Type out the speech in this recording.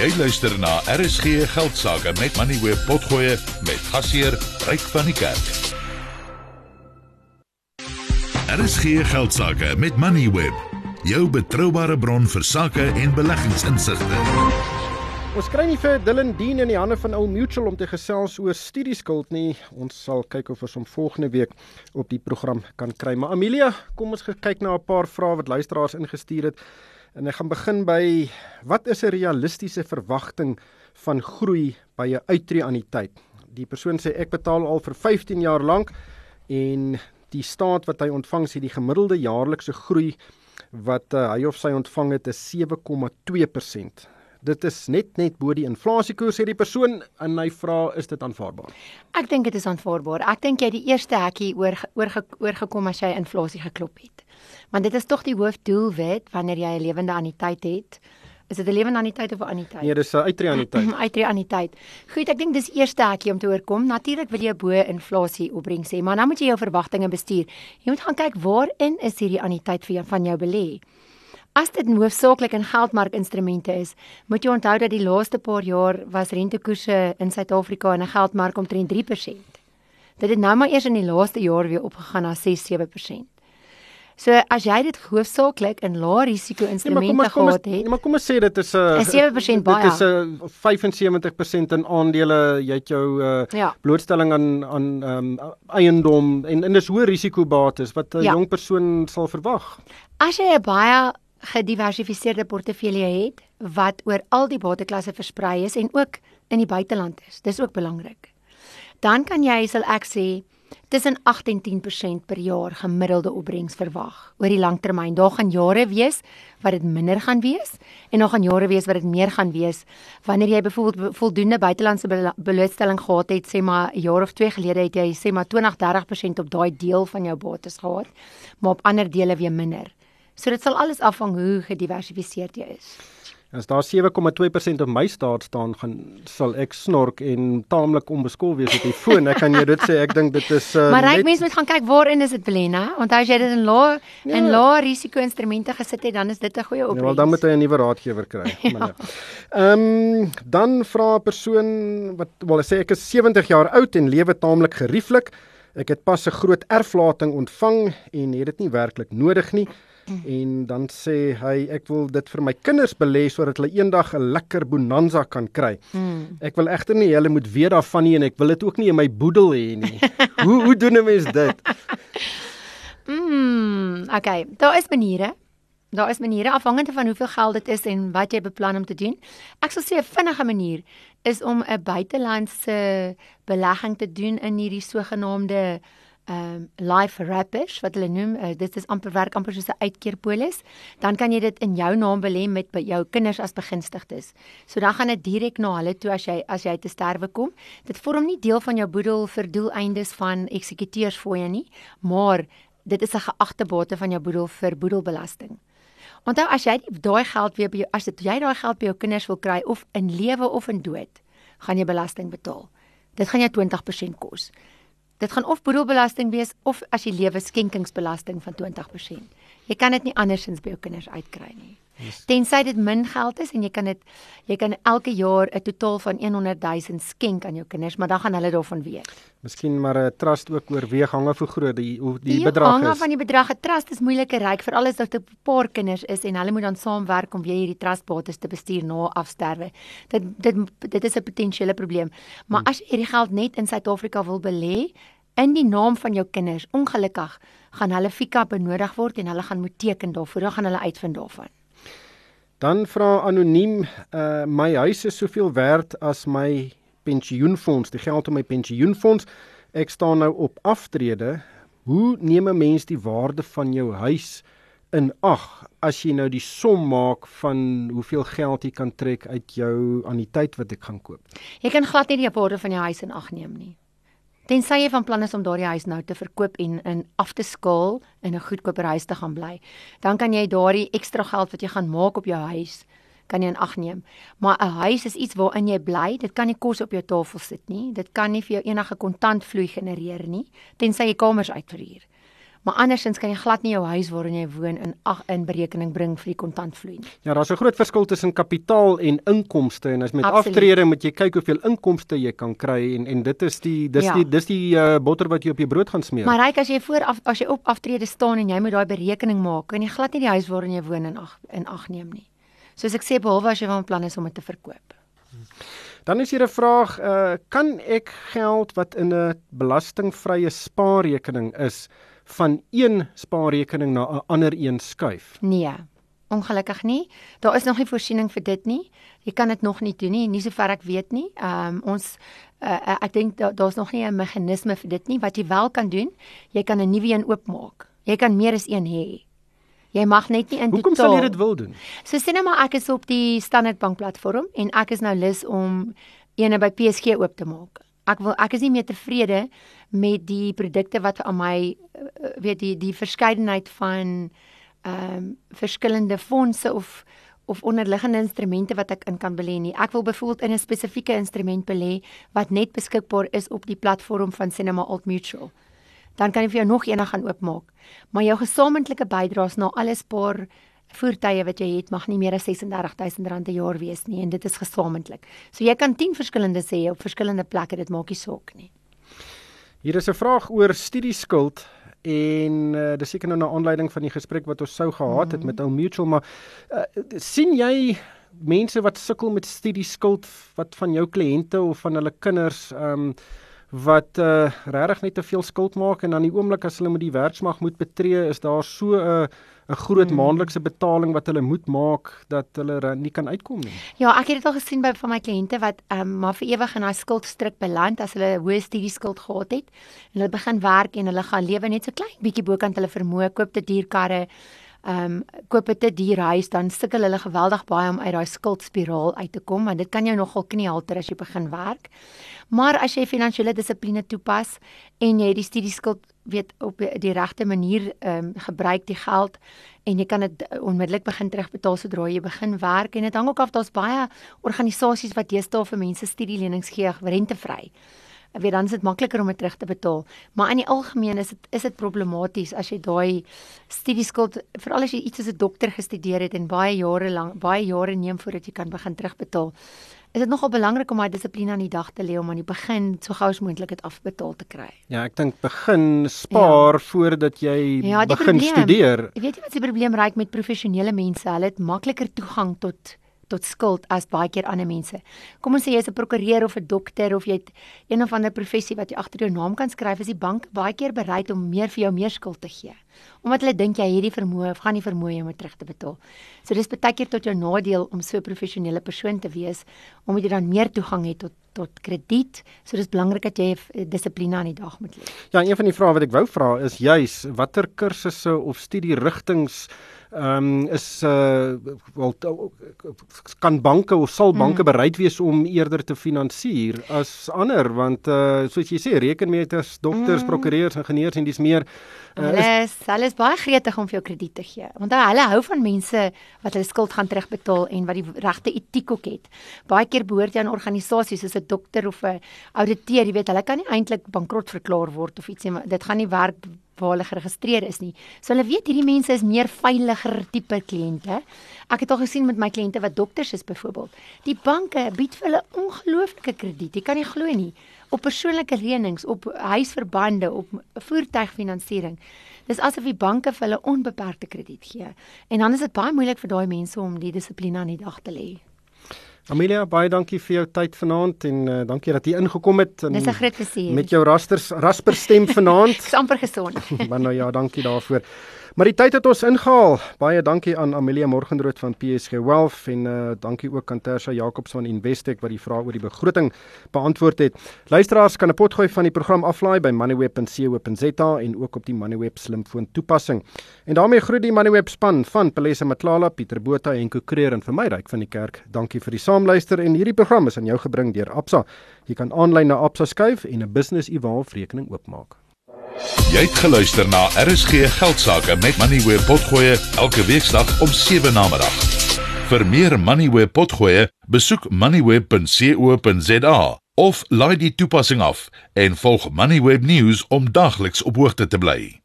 Jy luister na RSG Geldsaake met Money Web Potgoe met gasheer Ryk van die Kerk. RSG Geldsaake met Money Web, jou betroubare bron vir sake en beleggingsinsigte. Ons kry nie vir Dylan Dean in die hande van Old Mutual om te gesels oor studieskuld nie. Ons sal kyk of ons hom volgende week op die program kan kry. Maar Amelia, kom ons kyk na 'n paar vrae wat luisteraars ingestuur het. En ek gaan begin by wat is 'n realistiese verwagting van groei by 'n uittreë aan die tyd? Die persoon sê ek betaal al vir 15 jaar lank en die staat wat hy ontvang sê die gemiddelde jaarlikse groei wat uh, hy of sy ontvang het is 7,2%. Dit is net net bo die inflasiekoers sê die persoon en hy vra is dit aanvaarbaar? Ek dink dit is aanvaarbaar. Ek dink jy die eerste hekkie oor oorgekom as jy inflasie geklop het. Want dit is tog die hoofdoelwit wanneer jy 'n lewende anniteit het. Is dit 'n lewende anniteit of 'n anniteit? Nee, dis 'n uittreë anniteit. uittreë anniteit. Goed, ek dink dis eerste hekkie om te oorkom. Natuurlik wil jy bo inflasie opbrengs hê, maar nou moet jy jou verwagtinge bestuur. Jy moet gaan kyk waarin is hierdie anniteit vir jou van jou belê. As dit hoofsaaklik in geldmarkinstrumente is, moet jy onthou dat die laaste paar jaar was rentekoerse in Suid-Afrika in 'n geldmark omtrent 3%. Dit het nou maar eers in die laaste jaar weer opgegaan na 6-7%. So as jy dit hoofsaaklik in lae risiko instrumente nee, gehad het. Nee, maar kom ons sê dit is 'n 7% baie. Dit is 'n 75% in aandele, jy het jou uh, ja. blootstelling aan aan um, eiendom en en dis hoë risikobates wat 'n ja. jong persoon sal verwag. As jy 'n baie gediversifiseerde portefeulje het wat oor al die bateklasse versprei is en ook in die buiteland is. Dis ook belangrik. Dan kan jy sal ek sê tussen 8 en 10% per jaar gemiddelde opbrengs verwag oor die langtermyn. Daar gaan jare wees wat dit minder gaan wees en daar gaan jare wees wat dit meer gaan wees wanneer jy byvoorbeeld voldoende buitelandse blootstelling gehad het, sê maar 'n jaar of 2 gelede het jy sê maar 20-30% op daai deel van jou bates gehad, maar op ander dele weer minder. So dit sal alles afhang hoe gediversifiseerd jy is. As daar 7,2% op my staat staan, gaan sal ek snork en taamlik onbeskool wees op die foon. Ek kan jou dit sê, ek dink dit is uh, Maar ryk mense moet gaan kyk waarin is dit Belena? Want as jy dit in lae ja. in lae risiko instrumente gesit het, dan is dit 'n goeie opsie. Ja, wel dan moet hy 'n nuwe raadgewer kry. ja. Ehm um, dan vra 'n persoon wat wel sê ek is 70 jaar oud en lewe taamlik gerieflik. Ek het pas 'n groot erflating ontvang en het dit nie werklik nodig nie. Mm. En dan sê hy ek wil dit vir my kinders belê sodat hulle eendag 'n lekker bonanza kan kry. Mm. Ek wil egter nie hulle moet weet daarvan nie en ek wil dit ook nie in my boedel hê nie. hoe hoe doen 'n mens dit? mm, okay, daar is maniere. Daar is maniere afhangende van hoeveel geld dit is en wat jy beplan om te doen. Ek sal sê 'n vinnige manier is om 'n buitelandse belegging te doen in hierdie sogenaamde ehm um, life wrappers wat hulle noem uh, dit is amper werk amper soos 'n uitkeerpolis. Dan kan jy dit in jou naam belê met by jou kinders as begunstigdes. So dan gaan dit direk na hulle toe as jy as jy te sterwe kom. Dit vorm nie deel van jou boedel vir doeleindes van eksekuteurs fooie nie maar dit is 'n geagte bate van jou boedel vir boedelbelasting. Onthou as jy daai geld weer by jou as dit jy daai geld by jou kinders wil kry of in lewe of in dood gaan jy belasting betaal. Dit gaan jou 20% kos Dit gaan of boedelbelasting wees of as jy lewe skenkingsbelasting van 20%. Jy kan dit nie andersins by jou kinders uitkry nie. Yes. Tensy dit min geld is en jy kan dit jy kan elke jaar 'n totaal van 100 000 skenk aan jou kinders, maar dan gaan hulle daarvan weet. Miskien maar 'n trust ook oorweeg hange hoe groot die hoe die, die bedrag is. Hange van die bedrag, 'n trust is moeilike ryk vir alles dat 'n paar kinders is en hulle moet dan saamwerk om weer hierdie trustbates te bestuur na afsterwe. Dit dit dit is 'n potensiële probleem. Maar hmm. as jy hierdie geld net in Suid-Afrika wil belê, in die naam van jou kinders, ongelukkig gaan hulle fika benodig word en hulle gaan moet teken daarvoor, dan gaan hulle uitvind daarvan. Dan vra anoniem, uh my huis is soveel werd as my pensioenfonds, die geld in my pensioenfonds. Ek staan nou op aftrede. Hoe neem 'n mens die waarde van jou huis in ag as jy nou die som maak van hoeveel geld jy kan trek uit jou anniteit wat ek gaan koop? Jy kan glad nie die waarde van jou huis in ag neem nie. Tensy jy van plan is om daardie huis nou te verkoop en in af te skaal in 'n goedkoper huis te gaan bly, dan kan jy daardie ekstra geld wat jy gaan maak op jou huis kan jy in ag neem. Maar 'n huis is iets waarin jy bly. Dit kan nie kos op jou tafel sit nie. Dit kan nie vir jou enige kontantvloei genereer nie, tensy jy kamers uitverhuur. Maar andersins kan jy glad nie jou huis waarin jy woon in ag in berekening bring vir die kontantvloei nie. Ja, daar's 'n groot verskil tussen kapitaal en inkomste en as met Absoluut. aftrede moet jy kyk hoeveel inkomste jy kan kry en en dit is die dis Ja. die dis die uh, botter wat jy op jou brood gaan smeer. Maar ryk as jy voor af, as jy op aftrede staan en jy moet daai berekening maak, kan jy glad nie die huis waarin jy woon in ag in ag neem nie. Soos ek sê behalwe as jy van plan is om dit te verkoop. Dan is hier 'n vraag, uh, kan ek geld wat in 'n belastingvrye spaarrekening is van een spaarrekening na 'n ander een skuif? Nee. Ongelukkig nie. Daar is nog nie voorsiening vir dit nie. Jy kan dit nog nie doen nie, nie sover ek weet nie. Ehm um, ons uh, ek dink da, daar's nog nie 'n meganisme vir dit nie. Wat jy wel kan doen, jy kan 'n nuwe een oopmaak. Jy kan meer as een hê. Jy mag net nie in Hoekom totaal. sal jy dit wil doen? So sê nou maar ek is op die Standard Bank platform en ek is nou lus om eene by PSG oop te maak. Ek wil ek is nie meer tevrede met die produkte wat aan my uh, weet die die verskeidenheid van ehm um, verskillende fondse of of onderliggende instrumente wat ek in kan belê nie. Ek wil byvoorbeeld in 'n spesifieke instrument belê wat net beskikbaar is op die platform van Cinema Old Mutual. Dan kan jy vir jou nog een gaan oopmaak. Maar jou gesamentlike bydraes na alle spaar voertuie wat jy het mag nie meer as R36000 'n jaar wees nie en dit is gesamentlik. So jy kan 10 verskillende sê op verskillende plekke, dit maak nie saak nie. Hier is 'n vraag oor studieskuld en uh, dis seker nou na aanleiding van die gesprek wat ons sou gehad het mm -hmm. met ou Mutual maar uh, sien jy mense wat sukkel met studieskuld wat van jou kliënte of van hulle kinders ehm um, wat uh, regtig net te veel skuld maak en dan die oomblik as hulle met die werksmag moet betree is daar so 'n uh, 'n groot mm. maandelikse betaling wat hulle moet maak dat hulle nie kan uitkom nie. Ja, ek het dit al gesien by van my kliënte wat ehm um, maar vir ewig in daai skuldstryk beland as hulle 'n hoë studieskuld gehad het en hulle begin werk en hulle gaan lewe net so klein bietjie bokant hulle vermoë, koop te duur karre, ehm um, koop 'n te duur huis, dan sukkel hulle geweldig baie om uit daai skuldspiraal uit te kom want dit kan jou nogal kniehalter as jy begin werk. Maar as jy finansiële dissipline toepas en jy die studieskuld weet op die regte manier ehm um, gebruik die geld en jy kan dit onmiddellik begin terugbetaal sodra jy begin werk en dit hang ook af daar's baie organisasies wat deesdae vir mense studielenings gee rentevry. Ek weet dan is dit makliker om dit terug te betaal, maar in die algemeen is dit is dit problematies as jy daai studieskuld veral as jy iets as 'n dokter gestudeer het en baie jare lank baie jare neem voordat jy kan begin terugbetaal. Is dit nogal belangrik om daai dissipline aan die dag te lê om aan die begin so gou as moontlik dit afbetaal te kry. Ja, ek dink begin spaar ja. voordat jy ja, begin probleem, studeer. Weet jy wat die probleem raak met professionele mense? Hulle het makliker toegang tot tot skuld as baie keer ander mense. Kom ons sê jy's 'n prokureur of 'n dokter of jy het een of ander professie wat jy agter jou naam kan skryf, is die bank baie keer bereid om meer vir jou meer skuld te gee. Omdat hulle dink jy het die vermoë of gaan nie vermoë om dit terug te betaal. So dis baie keer tot jou nadeel om so 'n professionele persoon te wees omdat jy dan meer toegang het tot tot krediet. So dis belangrik dat jy dissipline aan die dag moet lê. Ja, een van die vrae wat ek wou vra is juis watter kursusse of studierigtings ehm um, is uh wel kan banke of sal banke mm. bereid wees om eerder te finansier as ander want uh soos jy sê rekenmeters, dokters, mm. prokureurs, ingenieurs en dis meer uh, hulle is hulle is baie gretig om vir jou krediet te gee. Want hulle hou van mense wat hulle skuld gaan terugbetaal en wat die regte etiek ook het. Baie keer behoort jy aan organisasies soos 'n dokter of 'n ouditeur, jy weet, hulle kan nie eintlik bankrot verklaar word of iets nie, maar dit gaan nie werk waar hulle geregistreer is nie. So hulle weet hierdie mense is meer veiliger tipe kliënte. Ek het al gesien met my kliënte wat dokters is byvoorbeeld. Die banke bied vir hulle ongelooflike krediet. Jy kan nie glo nie. Op persoonlike lenings, op huisverbande, op voertuigfinansiering. Dis asof die banke vir hulle onbeperkte krediet gee. En dan is dit baie moeilik vir daai mense om die dissipline aan die dag te lê. Amelia, baie dankie vir jou tyd vanaand en uh, dankie dat jy ingekom het. Dis 'n groot plesier. Met jou rasters rasper stem vanaand. Ek's amper gesond. maar nou ja, dankie daarvoor. Maar die tyd het ons ingehaal. Baie dankie aan Amelia Morgenrood van PSG Wealth en uh, dankie ook aan Tersa Jacobs van Investec wat die vrae oor die begroting beantwoord het. Luisteraars kan 'n potgooi van die program aflaai by moneyweb.co.za en ook op die Moneyweb slimfoon toepassing. En daarmee groet die Moneyweb span van Pelesa Matlala, Pieter Botha en Kokreer en vir my ryk van die kerk. Dankie vir die saamluister en hierdie program is aan jou gebring deur Absa. Jy kan aanlyn na Absa skuif en 'n business evolve rekening oopmaak. Jy het geluister na RSG Geldsaake met Money where potgoe elke weeksdag om 7 na middag. Vir meer Money where potgoe, besoek moneyweb.co.za of laai die toepassing af en volg Moneyweb News om dagliks op hoogte te bly.